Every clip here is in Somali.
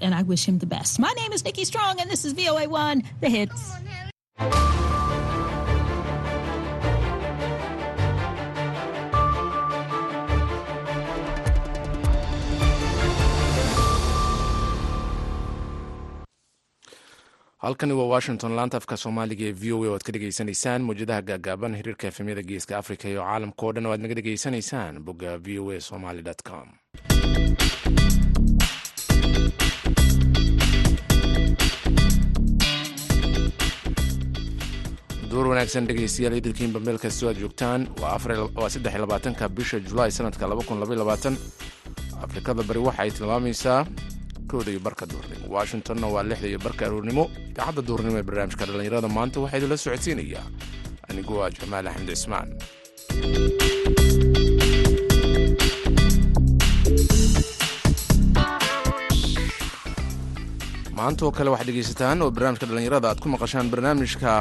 and I wish him the best. My name is Nikki Strong, and this is VOA1, The Hits. halkani waa washington laanta afka soomaaliga ee v o a o ad ka dhegeysanaysaan mawjadaha gaagaaban xiriirka efemyada geeska africa iyo caalamka oo dhan o aad naga dhegeysanaysaan bogga v o a somaly com duur wanaagsan dhegeystayaal idilkiinba meel kastoo aad joogtaan. Waa saddex labaatanka bisha julaay sanadka afrikada bari waxa ay tilmaamaysaa kooda iyo barka duurnimo washingtonna waa lixda iyo barka aroornimo. Idaacadda duurnimo ee barnaamijka dhallinyarada maanta waxaa idinla socodsiinayaa anigu waa jamaal axmed cismaan. Maanta oo kale waxaad dhegaysataan oo barnaamijka dhallinyarada aad ku maqashaan barnaamijka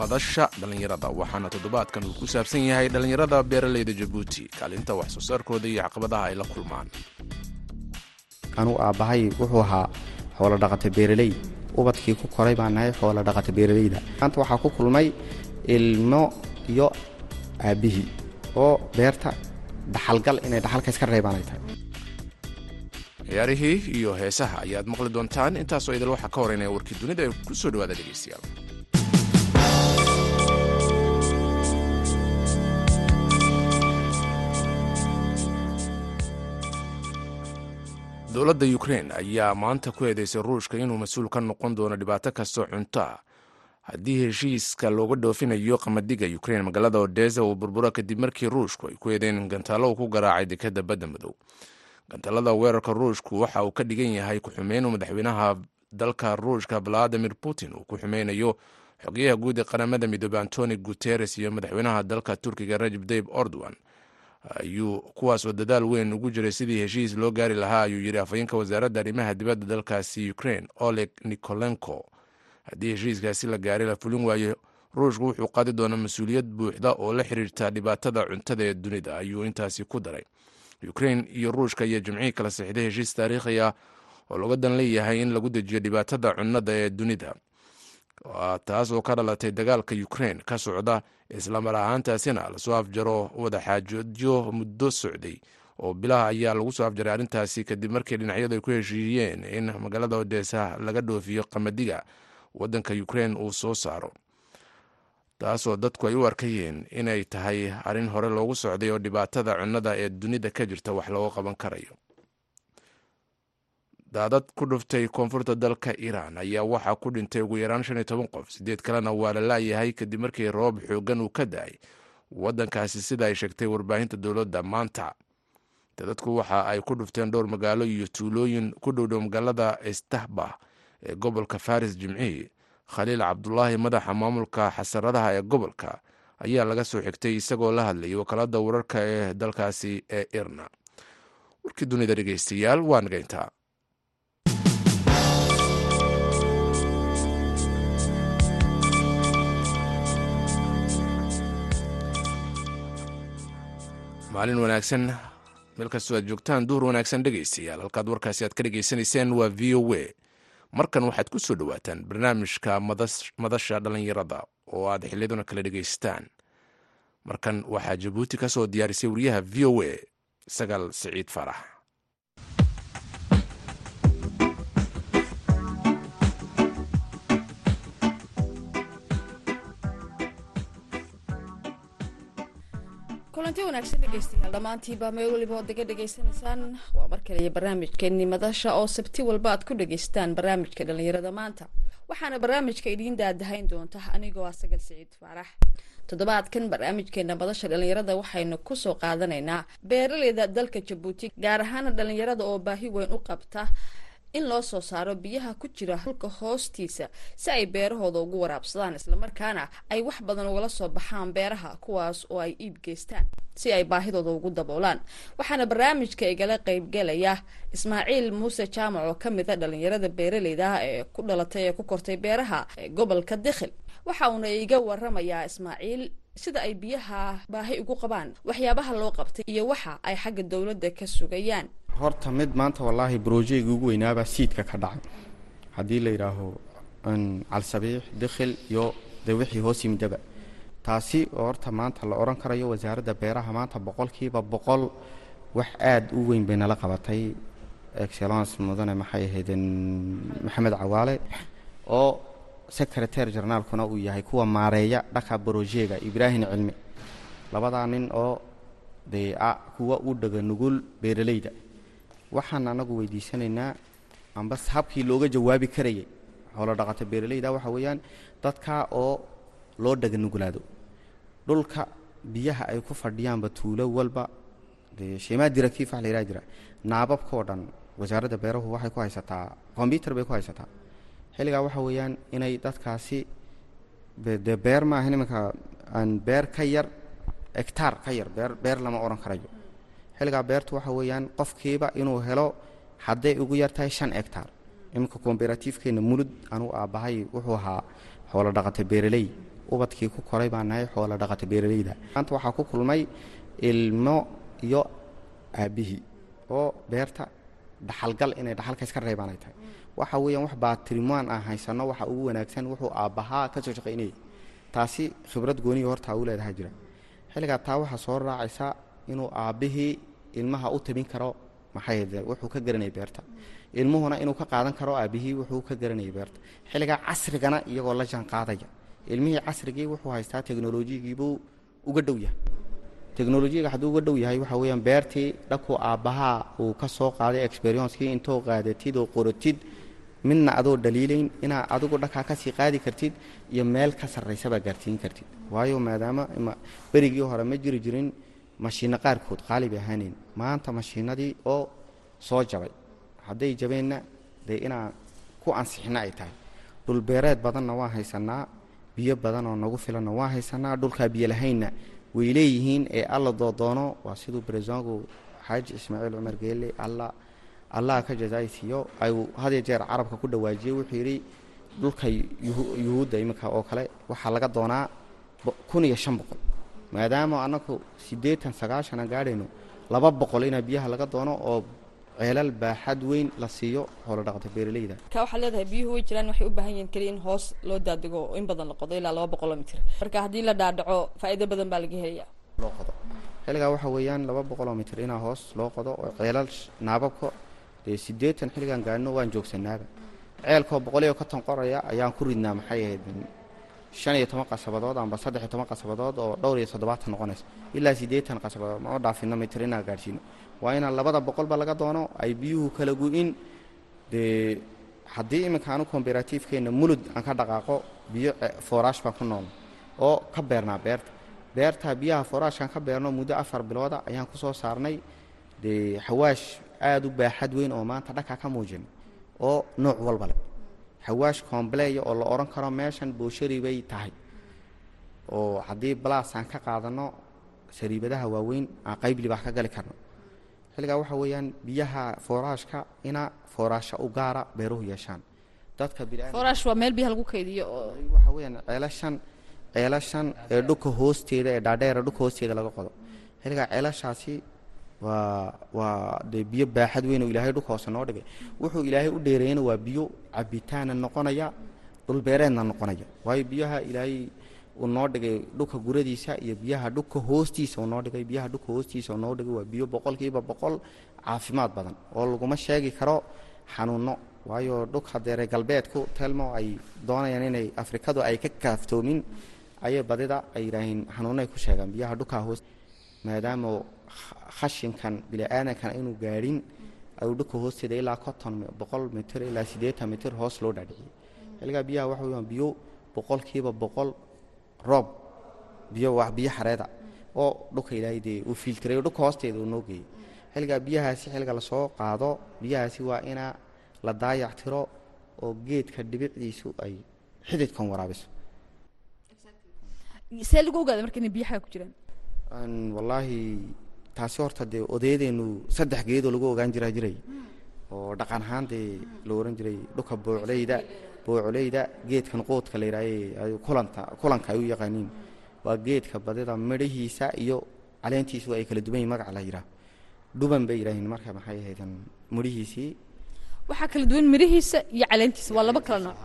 madasha dhallinyarada waxaana toddobaadkan uu ku saabsan yahay dhallinyarada beeraleyda jabuuti kaalinta wax soo saarkooda iyo caqabadaha ay la kulmaan. Anugu aabbahay wuxuu ahaa xoolo dhaqata beeraley ubadkii ku koray baan nahay xoolo dhaqata beeraleyda. Maanta waxaa ku kulmay ilmo iyo aabbihii oo beerta dhaxalgal inay dhaxalka iska reebaan ay tahay. Ciyaarihii iyo heesaha ayaad maqli doontaan intaasoo idil waxaa ka horeynaya warkii dunida ee ku soo dhawaada dhegeystayaal dowladda ukrein ayaa maanta ku eedeysay ruushka inuu mas'uul ka noqon doono dhibaato kastoo cunto ah. Haddii heshiiska looga dhoofinayo qamadiga ukrein magaalada odesa uu burburo kadib markii ruushku ay ku eedeen gantaalo uu ku garaacay dekada badda madow. Gantaalada weerarka ruushku waxa uu ka dhigan yahay ku-xumeyn madaxweynaha dalka ruushka valadimir putin uu ku xumeynayo xogeyaha guud ee qaramada midoobey antoni guteres iyo madaxweynaha dalka turkiga rajib tayib ordowan ayuu kuwaas oo dadaal weyn ugu jiray sidii heshiis loo gaari lahaa ayuu yidhi afhayeenka wasaaradda arrimaha dibadda dalkaasi ukrain oleg nikolenko. Haddii heshiiskaasi la gaaray la fulin waayo ruushku wuxuu qaadi doonaa mas'uuliyad buuxda oo la xiriirta dhibaatada cuntada ee dunida ayuu intaasi ku daray. Ukrain iyo ruushka ayaa jimcihii kala sixday heshiis taariikhi ah oo looga dan leeyahay in lagu dejiyo dhibaatada cunnada ee dunida taas oo ka dhalatay dagaalka ukrain ka socda islamar ahaantaasina la soo afjaro wadaxaajoodyo muddo socday oo bilaha ayaa lagu soo afjaray arrintaasi kadib markii dhinacyadu ay ku heshiiyeen in magaalada odesa laga dhoofiyo qamadiga waddanka ukrain uu soo saaro. Taasoo dadku ay u arkayeen inay tahay arrin hore loogu socday oo dhibaatada cunnada ee dunida ka jirta wax looga qaban karayo daadad ku dhuftay koonfurta dalka iiraan ayaa waxaa ku dhintay ugu yaraan shan iyo toban qof. Sideed kalena waa la laayahay kadib markii roob xoogan uu ka da'ay. Waddankaasi sida ay sheegtay warbaahinta dowladda maanta. Daadadku waxa ay ku dhufteen dhowr magaalo iyo tuulooyin ku dhowdhow magaalada istahbah ee gobolka faris jimcihii khaliil cabdulaahi madaxa maamulka xasaradaha ee gobolka ayaa laga soo xigtay isagoo la hadlayay wakaalada wararka ee dalkaasi ee irna warkii dunida dhegeystayaal waa nagayntaa maalin wanaagsan. Meel kastoo aad joogtaan duhur wanaagsan dhegaystayaal. Halkaad warkaasi aad ka dhegaysanayseen waa v o a. Markan waxaad ku soo dhowaataan barnaamijka madasha dhallinyarada oo aad xiliyaduna kala dhegaysataan markan waxaa jabuuti ka soo diyaarisay wariyaha v o a sagaal siciid farax kulanti wanaagsan dhegeystayaal dhammaantiinba meel weliba ood daga dhegaysanaysaan waa mar kaliya barnaamijkeeni madasha oo sabti walba aad ku dhegaystaan barnaamijka dhallinyarada maanta. Waxaana barnaamijka idiin daadahayn doonta anigoo ah sagal siciid faarax. Toddobaadkan barnaamijkeena madasha dhallinyarada waxaynu ku soo qaadanaynaa beeraleyda dalka jabuuti gaar ahaana dhallinyarada oo baahi weyn u qabta in loo soo saaro biyaha ku jira dhulka hoostiisa si ay beerahooda ugu waraabsadaan islamarkaana ay wax badan ugala soo baxaan beeraha kuwaas oo ay iib geystaan si ay baahidooda ugu daboolaan. Waxaana barnaamijka igala qeybgelaya ismaaciil muuse jaamac oo ka mid a dhalinyarada beeraleyda ah ee ku dhalatay ee ku kortay beeraha ee gobolka dikhil. Waxa uuna iga waramayaa ismaaciil sida ay biyaha baahi ugu qabaan waxyaabaha loo qabtay iyo waxa ay xagga dowladda ka sugayaan. Horta mid maanta wallaahi brojeyga ugu weynaabaa siidka ka dhacay. Haddii la yidhaaho calsabiix dikhil iyo de wixii hoos yimidaba. Taasi horta maanta la odhan karayo wasaaradda beeraha maanta boqolkiiba boqol wax aada u weyn bay nala qabatay. Excellence mudane maxay ahaydeen maxamed cawaale oo secretary jarnaalkuna uu yahay kuwa maareeya dhaka brojega ibraahim cilmi. Labadaa nin oo dee kuwa u dhaga nugul beeralayda waxaan anagu weydiisanaynaa amba habkii looga jawaabi karayay xoolo dhaqato beeralayda waxa weeyaan dadka oo loo dhaga nugulaado. Dhulka biyaha ay ku fadhiyaanba tuulo walba dee wax la yidhaha jira. Naababkao dhan wasaaradda beerahu waxay ku haysataa combyuter bay ku haysataa xilligaa waxa weeyaan inay dadkaasi dee beer maahan iminka aan beer ka yar egtaar ka yar beer beer lama odhan karayo. Xilligaa beertu waxa weeyaan qofkiiba inuu helo hadday ugu yartahay shan egtaar iminka komberatiifkeenna mulud anugu aabbahay wuxuu ahaa xoolo dhaqata beeraley. Ubadkii ku koray baan nahay xoolo dhaqata beeralayda maanta waxaa ku kulmay ilmo iyo aabbihii oo beerta dhaxalgal inay dhaxalka reebaan ay tahay waxa weeyaan wax baatrimaan aan haysanno waxa ugu wanaagsan wuxuu aabbahaa ka soo shaqaynayay taasi khibrad gooniya horta u leedaha jira. Xilligaa taa waxaa soo raacaysa inuu aabbihii ilmaha u tabin karo maxay wuxuu ka garanayay beerta. Ilmuhuna inuu ka qaadan karo aabbihii wuxuu ka garanayay beerta. Xilligaa casrigana iyagoo la jaan qaadaya ilmihii casrigii wuxuu haystaa teknolojiyigiibuu uga dhow yahay. Teknolojiyaga hadduu uga dhow yahay waxa weeyaan beertii dhaku aabbahaa uu ka soo qaaday experiencekii intoo qaadatid oo qoratid midna adoo dhaliilayn inaa adigu dhakaa ka sii qaadi kartid iyo meel ka sarraysabaa gaarsiin kartid. Waayo maadaama berigii hore ma jiri jirin mashiinno qaarkood qaali bay ahaanayn maanta mashiinadii oo soo jabay. Hadday jabeenna dee inaan ku ansixina ay tahay. Dhulbeereed badanna waan haysanaa biyo badan oo nagu filanna waan haysanaa dhulkaa biyo lahaynna way leeyihiin ee alla doodoono waa siduu brezongu xaaji ismaaciil cumar geelle alla allah ka jazaaysiiyo ayuu hadiyo jeer carabka ku dhawaajiyey wuxuu yidhi dhulka yuhuudda iminka oo kale waxaa laga doonaa kun iyo shan boqol. Maadaama annagu siddeetan sagaashan aan gaadhayno laba boqol inaa biyaha laga doono oo ceelal baaxad weyn la siiyo xoolo dhaqata beeralayda ka waxaad leedahay biyuhu way jiraan waxay u baahan yihiin keliya in hoos loo daadego oo in badan la qodo ilaa laba boqoloo mitir. Marka haddii la dhaadhaco faa'iido badan baa laga helaya loo qodo. Xilligaa waxa weeyaan laba boqoloo mitir inaa hoos loo qodo oo ceelal naababka dee siddeetan xilligaan gaadhno waan joogsanaaba. Ceelkoo boqoliyo konton qoraya ayaan ku ridnaa maxay ahayd shan iyo toban qasabadood amba saddex iyo toban qasabadood oo dhowr iyo toddobaatan noqonaysa ilaa siddeetan qasabadood ma dhaafino mitir inaan gaadhsiino. Waa inaan labada boqolba laga doono ay biyuhu kala gu-in dee haddii iminka anu komberatiifkeenna mulud aan ka dhaqaaqo biyo fooraash baan ku nool oo ka beernaa beerta. Beerta biyaha fooraashkaan ka beerno muddo afar bilooda ayaan ku soo saarnay. Dee xawaash aada u baaxad weyn oo maanta dhakaa ka muujina oo nooc walba leh. Xawaash kombleya oo la odhan karo meeshan booshari bay tahay. Oo haddii balaas aan ka qaadanno sariibadaha waaweyn aan qayb libaax ka gali karno. Xilligaa waxa weeyaan biyaha fooraashka ina fooraasha u gaara beeruhu yeeshaan. Dadka foorash waa meel biyaha lagu kaydiyo oo waxa weeyaan ceelashan ceelashan ee dhulka hoosteeda ee dhaadheera dhulka hoosteeda laga qodo. Xilligaa ceelashaasi waa waa dee biyo baaxad weyn oo ilaahay dhulka hoose noo dhigay. Wuxuu ilaahay u dheereeyana waa biyo cabitaana noqonaya dhulbeereedna noqonaya. Waayo biyaha ilaahay uu noo dhigay dhulka guradiisa iyo biyaha dhulka hoostiisa noo dhigay biyaha dhulka hoostiisa noo dhigay waa biyo boqolkiiba boqol caafimaad badan oo laguma sheegi karo xanuuno waayo dhulka deere galbeedku telmo ay doonayaan inay afrikadu ay ka kaaftoomin ayay badida ay yidhaaheen xanuuno ay ku sheegaan. Biyaha dhulkaa hoos maadaama khashinkan bili-aadankan inuu gaadhin ayuu dhulka hoosteeda ilaa konton boqol mitir ilaa siddeetan mitir hoos loo dhaadhiciyey. Xilligaa biyaha waxa weyaan biyo boqolkiiba boqol roob biyo wax biyo xareeda oo dhulka ilaahay dee uu fiiltirayo dhulka hoosteeda uu noo geeyey. Xilligaa biyahaasi xilliga la soo qaado biyahaasi waa inaa la daayac tiro oo geedka dhibicdiisu ay xididkan waraabiso. See lagu ogaada marka inay biyaha ku jiraan. Wallaahi taasi horta dee odayadeenu saddex geedoo lagu ogaan jiraa jiray. Oo dhaqan ahaan dee la ohan jiray dhulka boocleyda boocleyda geedkan qoodka la yidhaaye kulanta kulanka ay u yaqaaniin. Waa geedka badida midhahiisa iyo caleentiisu ay kala duwan yihiin magaca la yidhaah dhuban bay yidhaahiin marka maxay ahaydan mudhihiisii waxaa kala duwan mirihiisa iyo caleentiisa waa laba kala nooc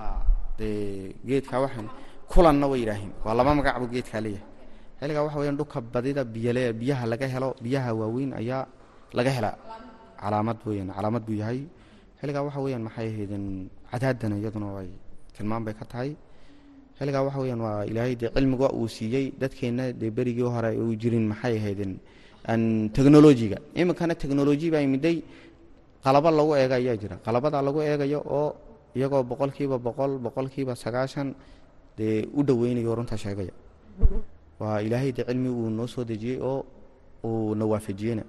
dee geedkaa waxaan kulanna way yidhaahiin waa laba magac buu geedkaa leeyahay xilligaa waxa weyaan dhulka badida biyale biyaha laga helo biyaha waaweyn ayaa laga helaa calaamad weyaan calaamad buu yahay. Xilligaa waxa weyaan maxay ahaydeen cadaadana iyaduna way tilmaan bay ka tahay. Xilligaa waxa weyaan waa ilaahay dee cilmiga uu siiyey dadkeenna dee berigii hore uu jirin maxay ahaydeen? Technolojiga iminkana technoloji baa imiday qalabo lagu eega ayaa jira. Qalabadaa lagu eegayo oo iyagoo boqolkiiba boqol boqolkiiba sagaashan dee u dhoweynayo runta sheegaya waa ilaahay dee cilmi uu noo soo dejiyey oo uu na waafajiyeyna.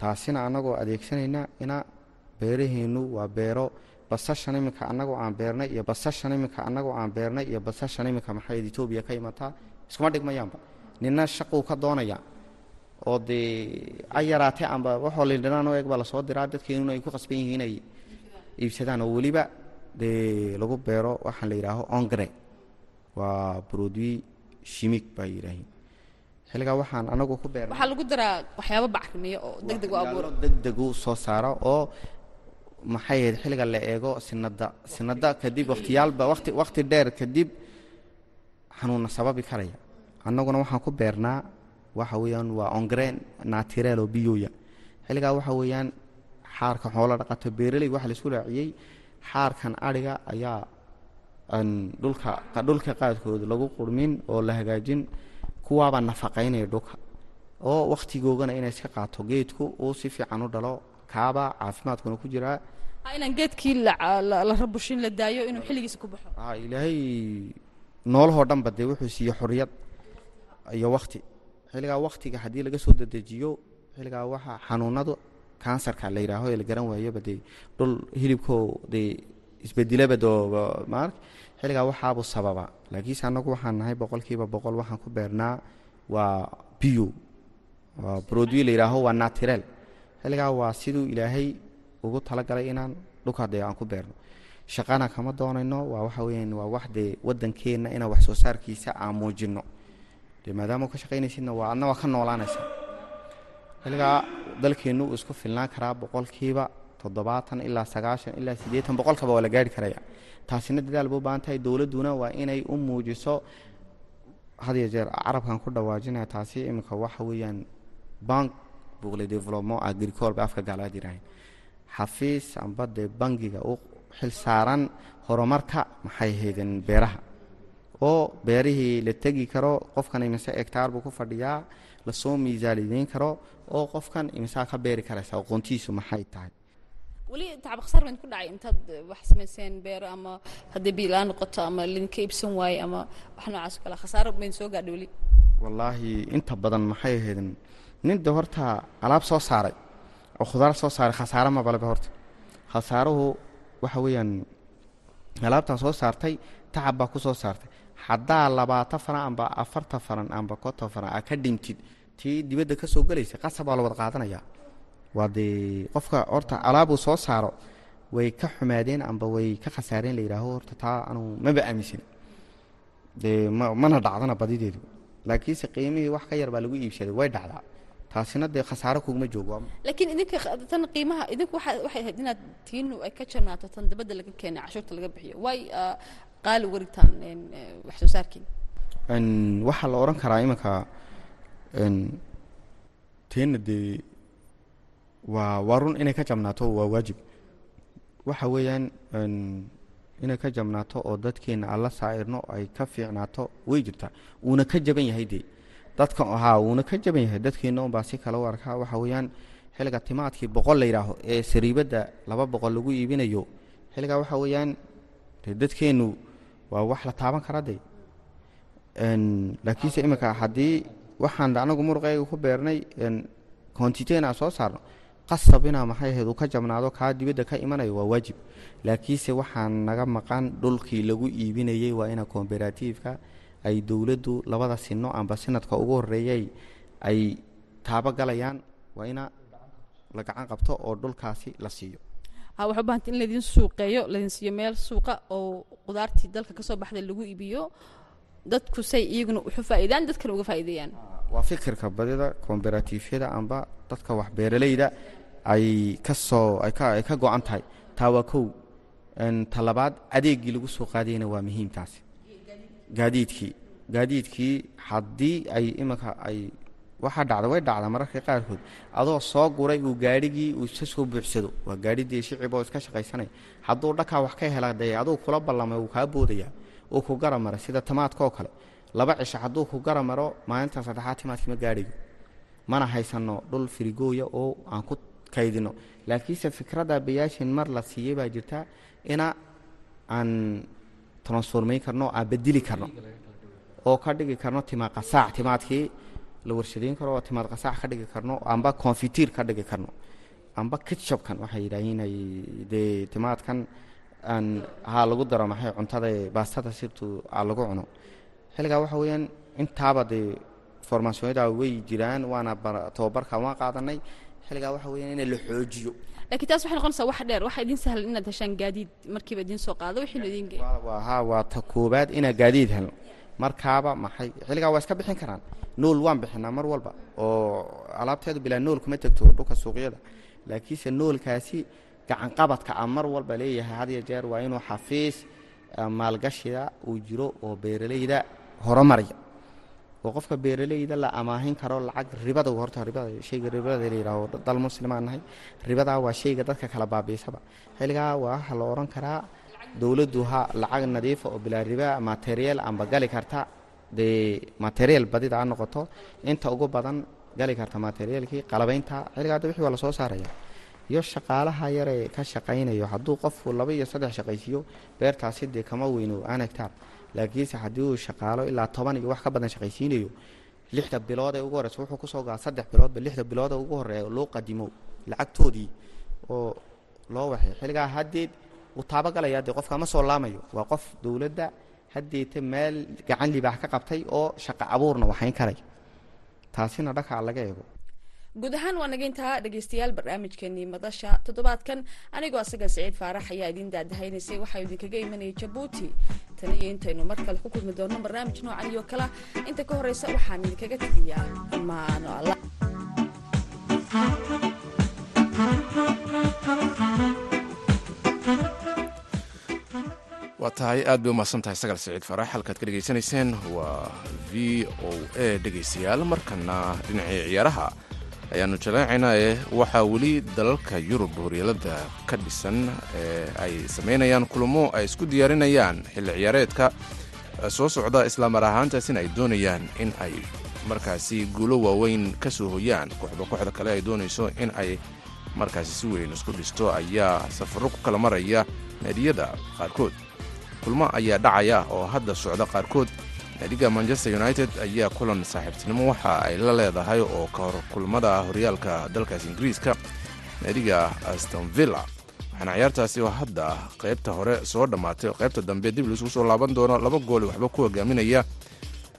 Taasina annagoo adeegsanayna ina beeraheennu waa beero. Basashan iminka annagoo aan beernay iyo basashan iminka annagoo aan beernay iyo basashan iminka maxayd etoobiya ka imataa iskuma dhigmayaanba nina shaquu ka doonaya. Oo dee a yaraatee amba waxoo lindhanaan eeg baa la soo diraa. Dadkeenuna ay ku qasban yihiin inay iibsadaan oo weliba dee lagu beero waxaan la yidhaaho ongre waa produit shimig baa yidhaahiin xilligaa waxaan anagu ku beernay. Waxaa lagu daraa waxyaabo bacrimiya oo deg deg u abuura degdegu soo saara oo maxay ahayd xilliga la eego sinada sinada kadib wakhtiyaalba wati wakhti dheer kadib xanuunna sababi karaya. Annaguna waxaan ku beernaa waxa weeyaan waa ongre natirel oo biyoya xilligaa waxa weeyaan xaarka xoolo dhaqato beeraley waxa la isku raaciyey xaarkan adhiga ayaa dhulka dhulka qaadkooda lagu qurmin oo la hagaajin kuwaabaa nafaqaynaya dhulka. Oo wakhtigoogana inay iska qaato geedku uu si fiican u dhalo kaaba caafimaadkuna ku jiraa inaan geedkii la rabushin la daayo inuu xilligiisa ku baxo. Ilaahay noolahoo dhanba dee wuxuu siiye xoriyad iyo wakti xilligaa waktiga haddii laga soo dadejiyo xilligaa waxa xanuunadu kansarka la yidhaaho ee la garan waayoba dee dhul hilibkoo dee isbedilaba ma xilligaa waxaabuu sababa. Laakiinse annagu waxaan nahay boqolkiiba boqol waxaan ku beernaa waa bio waa produit la yidhaaho waa natirel xilligaa waa siduu ilaahay ugu talagalay inaan dhulka dee aan ku beerno. Shaqana kama doonayno waa waxa weyaan waa wax dee waddankeenna inaan wax soo saarkiisa aan muujinno dee maadaama ka shaqaynaysidna waa adna waa ka noolaanaysa. Xilligaa dalkeennu uu isku filnaan karaa boqolkiiba toddobaatan ilaa sagaashan ilaa siddeetan boqolkaba waa la gaari karaya. Taasina dadaal ba u baahan tahay dowladduna waa inay u muujiso had iyo jeer carabkan ku dhawaajinaya taasi iminka waxa weeyaan bank buqle development agricole ba afka gaalaad yidhaahayn xafiis amba dee bangiga u xil saaran horumarka maxay ahaydeen beeraha? Oo beerihii la tegi karo qofkan imise egtaar buu ku fadhiyaa la soo miisaalideyn karo oo qofkan imisaa ka beeri karaysa aqoontiisu maxay tahay weli tacab khasaar bayd ku dhacay intaad wax samayseen beero ama haddii biilaan noqoto ama lidinka iibsan waaye ama wax noocaas kale. Khasaaro bayd soo gaadhay weli wallaahi inta badan maxay ahaydeen? Ninda horta alaab soo saaray oo khudaar soo saaray khasaare mabaleba horta. Khasaaruhu waxa weeyaan alaabtaa soo saartay tacab baa ku soo saartay. Haddaa labaatan faran amba afartan faran amba konton faran aa ka dhintid tii dibadda ka soo gelaysa qasab baa la wada qaadanaya waa dee qofka horta alaabuu soo saaro way ka xumaadeen amba way ka khasaareen la yidhaaho horta taa anuu maba aaminsan dee ma mana dhacdana badideedu laakiinse qiimihii wax ka yar baa lagu iibsaday way dhacdaa. Taasina dee khasaaro kuguma joogo laakiin idinka tan qiimaha idinku waxay ahayd inaad tiinu ay ka jarnaato tan dabadda laga keenay cashuurta laga bixiyo. Way qaali uga dhigtaan wax soo saarkiin? Waxaa la odhan karaa iminka teenna dee waa waa run inay ka jabnaato waa waajib. Waxa weeyaan inay ka jabnaato oo dadkeenna aan la ay ka fiicnaato way jirtaa wuuna ka jaban yahay dee. Dadka haa wuuna ka jaban yahay dadkeenna unbaa si kale u arkaa. Waxa weeyaan xilliga timaadkii boqol la yidhaaho ee sariibadda laba boqol lagu iibinayo xilligaa waxa weeyaan dadkeennu waa wax la taaban kara dee. Laakiinse iminka haddii waxaan anagu muruqeyga ku beernay kontiten aan soo saarno qasab inaa maxay ahayd uu ka jabnaado kaa dibadda ka imanayo waa waajib. Laakiinse waxaan naga maqan dhulkii lagu iibinayey waa ina komberatiifka ay dowladdu labada sino amba sinadka ugu horeeyay ay taabo galayaan waa ina la gacan qabto oo dhulkaasi la siiyo. Ha waxaa ubahanta in laydin suuqeeyo laydin siiyo meel suuqa oo qudaartii dalka ka soo baxday lagu iibiyo. Dadku say iyaguna uxu faa'iidaan dadkana uga faa'iideeyaan. Waa fikirka badida komberatifyada amba dadka wax beeralayda ay ka soo ay ka go-an tahay. Taa waa kow talabaad adeegii lagu soo qaadayna waa muhiim taasi gaadiidkii. Gaadiidkii haddii ay iminka ay waxaa dhacda way dhacda mararka qaarkood. Adoo soo guray uu gaadhigii uu iska soo buuxsado waa gaadhidii shicib oo iska shaqaysanay. Hadduu dhakaa wax ka hela dee aduu kula ballamay uu kaa boodaya uu ku gara maray sida tamaadka oo kale. Laba cisho hadduu ku gara maro maalinta saddexaad timaadkima gaadhigo. Mana haysanno dhul firigooya oo aan ku kaydino. Laakiinse fikradda bayaashin mar la siiyey baa jirta ina aan transformayn karno aan bedeli karno. Oo ka dhigi karno timaad qasaac timaadkii la warshadayn karo oo timaad qasaac ka dhigi karno amba confitiir ka dhigi karno. Amba kitshopkan waxay yidhaahiin ay dee timaadkan aan haa lagu daro maxay cuntada baastada sirtu aa lagu cuno. Xilligaa waxa weeyaan intaaba dee formaasiyonada way jiraan waana tababarka waan qaadanay xilligaa waxa weeyaan in la xoojiyo. Laakiin taas waxay noqonaysaa wax dheer. Waxaa idiin sahlan inaad heshaan gaadiid markiiba idiin soo qaado. Wixii loo idiin geeyo waa haa waa ta koobaad inaa gaadiid helno markaaba maxay xilligaa waa iska bixin karaan. Nool waan bixinaa mar walba oo alaabteedu bilaa nool kuma tegto dhulka suuqyada. Laakiinse noolkaasi gacanqabadka a mar walba leeyahay had iyo jeer waa inuu xafiis maalgashiga uu jiro oo beeralayda horumaraya oo qofka beeralayda la amaahin karo lacag ribada horta ribada shayga ribada la yidhaaho dal muslimaan nahay. Waa shayga dadka kala baabiisaba xilligaa waxa la odhan karaa dowladdu ha lacag nadiifa oo bilaa riba material amba gali karta. Dee material badida ha noqoto inta ugu badan gali karta materialkii qalabaynta xilligaa da wixii waa la soo saaraya. Iyo shaqaalaha yaree ka shaqaynayo hadduu qofku laba iyo saddex shaqaysiiyo beertaasi dee kama weyno aan hegtaar laakiinse haddii uu shaqaalo ilaa toban iyo wax ka badan shaqaysiinayo lixda bilood ee ugu horeysa wuxuu ku soo gaa saddex biloodba lixda bilood ee ugu horreeya loo qadimo lacagtoodii oo loo waxay. Xilligaa haddeed uu taabagalaya dee qofka ma soo laamayo. Waa qof dowladda haddeeta meel gacan libaax ka qabtay oo shaqo abuurna waxayn karay. Taasina dhakaa laga eego guud ahaan waa naga intaa dhegeystayaal barnaamijkeenii madasha toddobaadkan. Anigoo asaga siciid faarax ayaa idiin daadahaynaysay waxaa idinkaga imanayay jabuuti. Tan iyo intaynu mar kale ku kulmi doonno barnaamij noocan iyo kala. Inta ka horeysa waxaan idinkaga tegayaa amaano alla waa tahay aad bay umahadsan tahay sagal siciid farax halkaad ka dhegaysanayseen waa v o a dhegaystayaal markana dhinacii ciyaaraha ayaanu jaleecaynaa ee waxaa weli dalalka yurub horyaalada ka dhisan ee ay samaynayaan kulamo ay isku diyaarinayaan xilli ciyaareedka soo socda islaamar ahaantaasina ay doonayaan in ay markaasi guulo waaweyn ka soo hoyaan. Kooxda kooxda kale ay doonayso in ay markaasi si weyn isku dhisto ayaa safarro ku kala maraya naadiyada qaarkood. Kulmo ayaa dhacaya oo hadda socda qaarkood naadiga manchester united ayaa kulan saaxiibtinimo waxa ay la leedahay oo ka hor kulmada horyaalka dalkaas ingiriiska naadiga astonvilla waxaana ciyaartaasi oo hadda qaybta hore soo dhammaatay qaybta dambe dib laisugu soo laaban doono laba gooli waxba ku hogaaminaya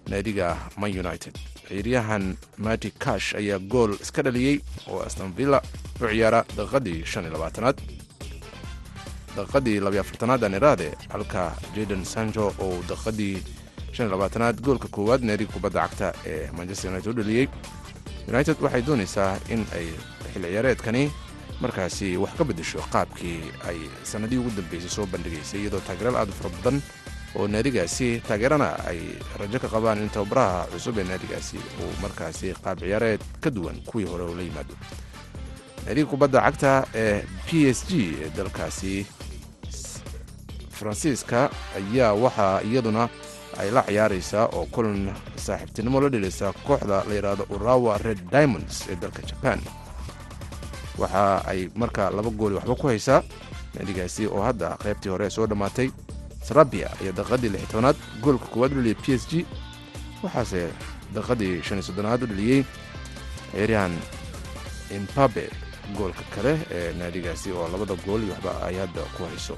naadiga man united. Ciyaaryahan mati cash ayaa gool iska dhaliyey oo astonvilla u ciyaara daqiiqadii shan iyo labaatanaad. Daqiiqadii labiyo afartanaad aan iraade halka jaden sancho oo daqiiqadii shan iyo labaatanaad goolka koowaad naadiga kubadda cagta ee manchester united u dhaliyey united waxay doonaysaa in ay xil ciyaareedkani markaasi wax ka beddesho qaabkii ay sannadihii ugu dambeysay soo bandhigaysay iyadoo taageeraal aad u fara badan oo naadigaasi taageerana ay rajo ka qabaan in tababaraha cusub ee naadigaasi uu markaasi qaab ciyaareed ka duwan kuwii hore oo la yimaado. Naadiga kubadda cagta ee p s g ee dalkaasi faransiiska ayaa waxaa iyaduna ay la ciyaaraysaa oo kulan saaxiibtinimo la dheleysa kooxda la yidhaahdo urawa red diamonds ee dalka jaban waxa ay markaa laba gooli waxba ku haysaa naadigaasi oo hadda qaybtii hore soo dhammaatay sarabia ayaa daqiiqadii lix tobanaad goolka koowaad u dhaliyay p s g waxaase daqiiqadii shan iyo soddonaad u dhaliyey ciyaaryahan imbabe goolka kale ee naadigaasi oo labada gool iyo waxba ay hadda ku hayso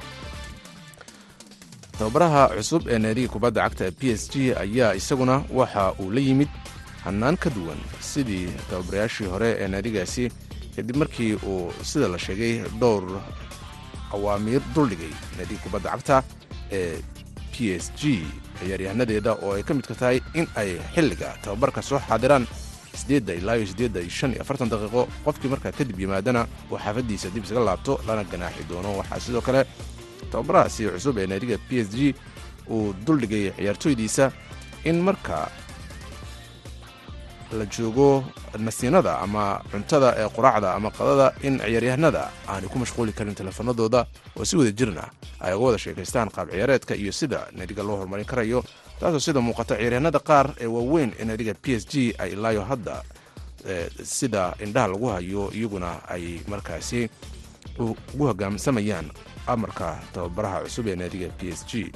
tababaraha cusub ee naadiga kubadda cagta p s g ayaa isaguna waxa uu la yimid hannaan ka duwan sidii tababarayaashii hore ee naadigaasi kadib markii uu sida la sheegay dhowr awaamiir duldhigay naadiga kubadda cagta ee p s g ciyaaryahanadeeda oo ay ka midka tahay in ay xilliga tababarka soo xaadiraan daqiiqo qofkii markaa kadib yimaadana uu xaafadiisa dib isaga laabto lana ganaaxi doono. Waxaa sidoo kale tababarahaasi cusub ee naadiga p s g uu duldhigay ciyaartooydiisa in marka la joogo nasiinada ama cuntada ee quraacda ama qadada in ciyaaryahanada aanay ku mashquuli karin teleefanadooda oo si wada jirna ay uga wada sheekaystaan qaab ciyaareedka iyo sida naadiga loo horumarin karayo taasoo sida muuqata ciyaaryahanada qaar ee waaweyn ee naadiga p s g ay ilaayo hadda sida indhaha lagu hayo iyaguna ay markaasi ugu hogaamsamayaan amarka tababaraha cusub ee naadiga p s g.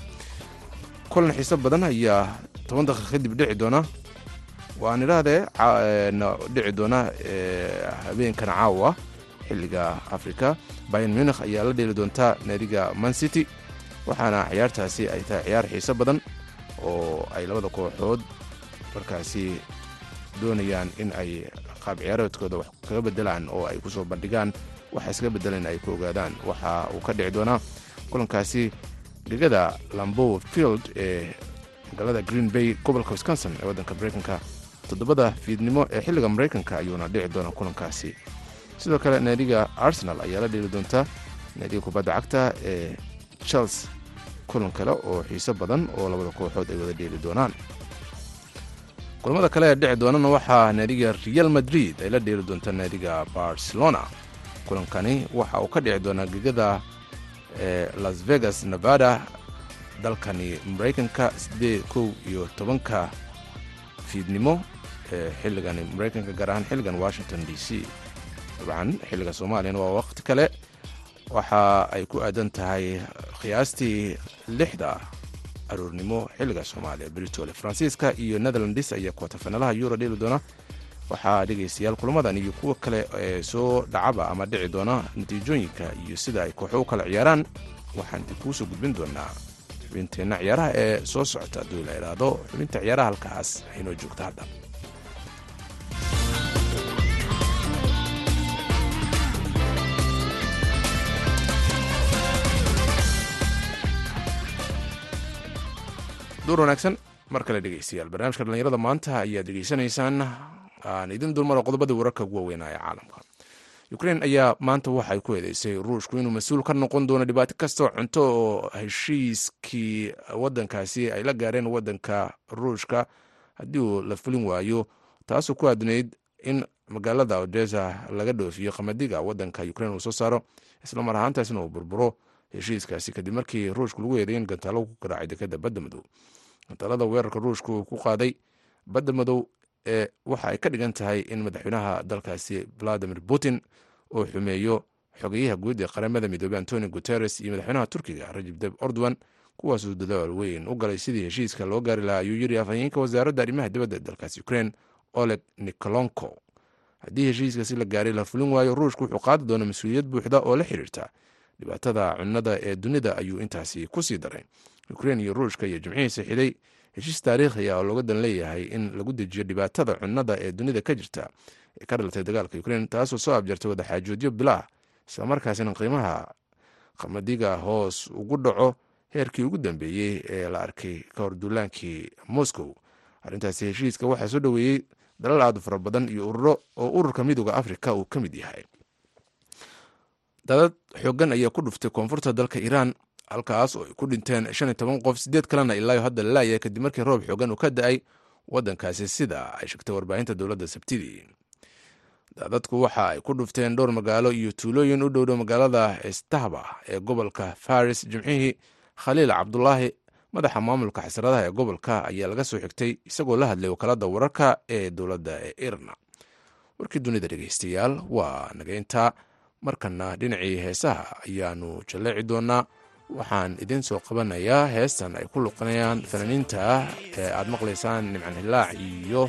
Kulan xiiso badan ayaa toban daqiiqa kadib dhici doona. Waan idhaahdee dhici doona habeenkan caawa xilliga africa bayan munikh ayaa la dheeli doontaa naadiga man city waxaana ciyaartaasi ay tahay ciyaar xiiso badan oo ay labada kooxood markaasi doonayaan in ay qaab ciyaareedkooda wax kaga bedelaan oo ay ku soo bandhigaan waxa iskaga bedelan ay ku ogaadaan. Waxa uu ka dhici doonaa kulankaasi gegada lambow field ee magaalada green bay gobolka wisconsin ee waddanka mareykanka. Toddobada fiidnimo ee xilliga maraykanka ayuuna dhici doona kulankaasi. Sidoo kale naadiga arsenal ayaa la dheeli doontaa naadiga kubadda cagta ee chelsea. Kulan kale oo xiiso badan oo labada kooxood ay wada dheeli doonaan. Kulamada kale ee dhici doonana waxaa naadiga real madrid ay la dheeli doontaa naadiga barcelona kulankani waxa uu ka dhici doonaa gegada las vegas nevada dalkani maraykanka siddeed kow iyo tobanka fiidnimo ee xilligan maraykanka gaar ahaan xilligan washington d c. Dabcan xilliga soomaaliyana waa waqti kale. Waxa ay ku aadan tahay khiyaastii lixda aroornimo xilliga soomaaliya britole faransiiska iyo netherlands ayaa kuwatafanalaha euro dheeli doona waxaa dhegaystayaal kulamadan iyo kuwa kale ee soo dhacaba ama dhici doona natiijooyinka iyo sida ay kooxo u kala ciyaaraan. Waxaan dib kuu soo gudbin doonaa xubinteenna ciyaaraha ee soo socota hadduu la idhaahdo xubinta ciyaaraha halkaas aynoo joogta hadda. Duur wanaagsan mar kale dhegeystayaal barnaamijka dhallinyarada maanta ayaad degeysanaysaan aan idin dulmaro qodobada wararka waaweynaa ee caalamka. Ukrein ayaa maanta waxay ku eedeysay ruushku inuu mas'uul ka noqon doono dhibaato kastoo cunto oo heshiiskii wadankaasi ay la gaareen wadanka ruushka. Haddii uu la fulin waayo taasoo ku aadnayd in magaalada odesa laga dhoofiyo qamadiga wadanka ukrein uu soo saaro. Islamar ahaantaasna uu burburo heshiiskaasi kadib markii ruushku lagu eeday in gantaalo ku garaacay dekada badda madow gantaalada weerarka ruushku uu ku qaaday badda madow waxa ay ka dhigan tahay in madaxweynaha dalkaasi valadimir putin uu xumeeyo xogeyaha guud ee qaramada midoobey antoni guteres iyo madaxweynaha turkiga rajib deb ordowan kuwaasuu dadaal weyn u galay sidii heshiiska loo gaari lahaa ayuu yiri afhayeenka wasaaradda arrimaha dibadda ee dalkaasi ukrein oleg nikolonko haddii heshiiskaasi la gaaray la fulin waayo ruushku wuxuu qaadi doona mas'uuliyad buuxda oo la xiriirta. Dhibaatada cunnada ee dunida ayuu intaasi ku sii daray. Ukrein iyo ruushka iyo jimcihiisa xiday heshiis taariikhi ah oo looga dan leeyahay in lagu dejiyo dhibaatada cunnada ee dunida ka jirta ee ka dhalatay dagaalka ukrein taasoo soo abjartay wadaxaajoodyo bilaah islamarkaasina qiimaha qamadiga hoos ugu dhaco heerkii ugu dambeeyey ee la arkay ka hor duulaankii moscow. Arrintaasi heshiiska waxaa soo dhoweeyey dalal aad u fara badan iyo ururo oo ururka midooda afrika uu ka mid yahay. Dadad xoogan ayaa ku dhuftay koonfurta dalka iiraan halkaas oo ay ku dhinteen shan iyo toban qof sideed kalena ilaayo hadda la laayay kadib markii roob xoogan uu ka da'ay waddankaasi sida ay sheegtay warbaahinta dowladda sabtidii dadadku waxa ay ku dhufteen dhowr magaalo iyo tuulooyin u dhowdhow magaalada istahba ee gobolka faris jimcihii khaliil cabdulaahi madaxa maamulka xasradaha ee gobolka ayaa laga soo xigtay isagoo la hadlay wakaalada wararka ee dowladda ee irna. Warkii dunida dhegeystayaal waa nageynta markana dhinacii heesaha ayaanu jalleeci doonaa waxaan idiin soo qabanayaa heestan ay ku luqanayaan fanaaniinta ah ee aad maqlaysaan nimcan hilaac iyo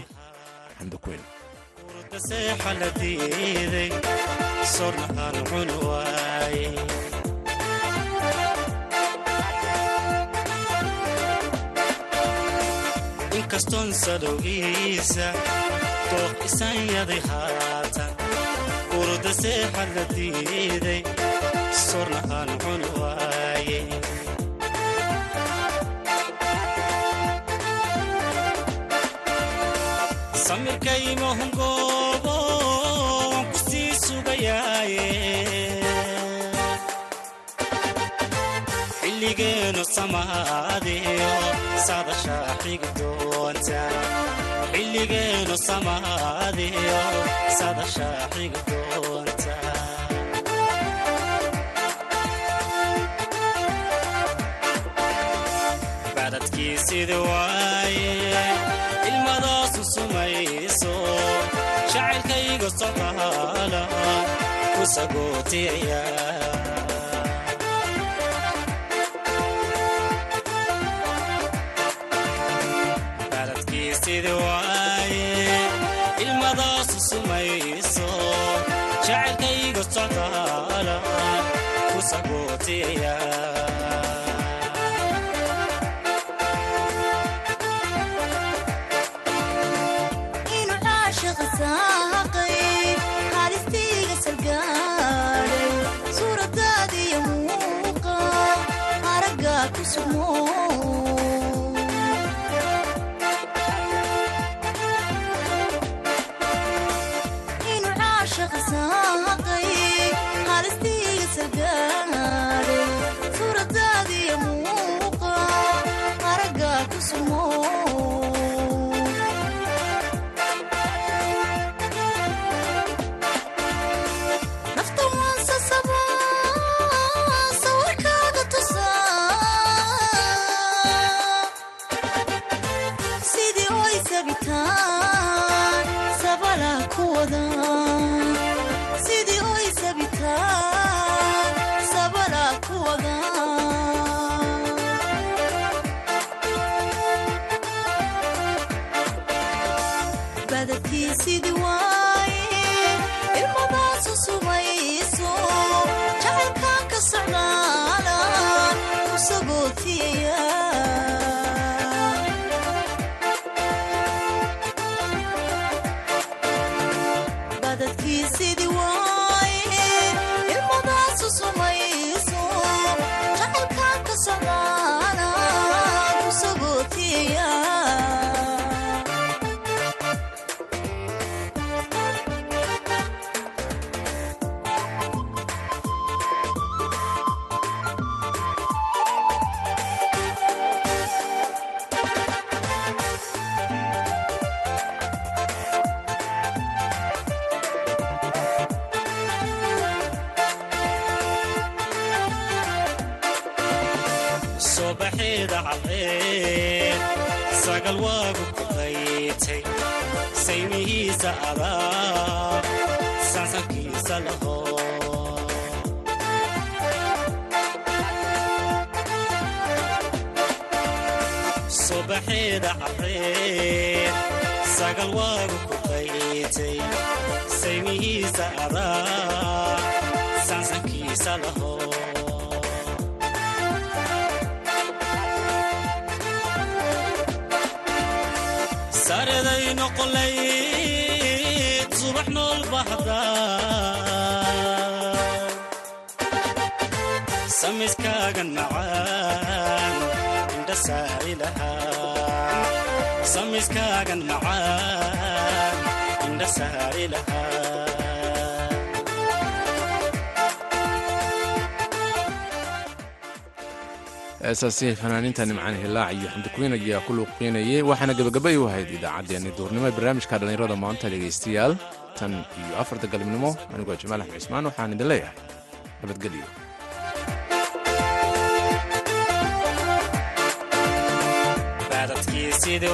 waaye xilligeenu samaadiyo sadashaa xigi doonta xilligeenu samaadiyo sadashaa xigi doonta baadadkii sidii waa ku saymihiisa adaa sansankiisa laho. Sareday noqolayd subax nool bahda. Samiskaagan macaan indha saari lahaa samiskaagan macaan indha heesaasi fanaaniinta nimcaan hilaac iyo xamdikuwiin ayaa ku luuqeynayay waxaana gebagabay u ahayd idaacaddeenni duurnimo ee barnaamijka dhallinyarada maanta dhegaystayaal tan iyo afarta galabnimo anigoo jamaal axmed cismaan waxaan idin leeyahay nabadgelyo. Baadadkiisidi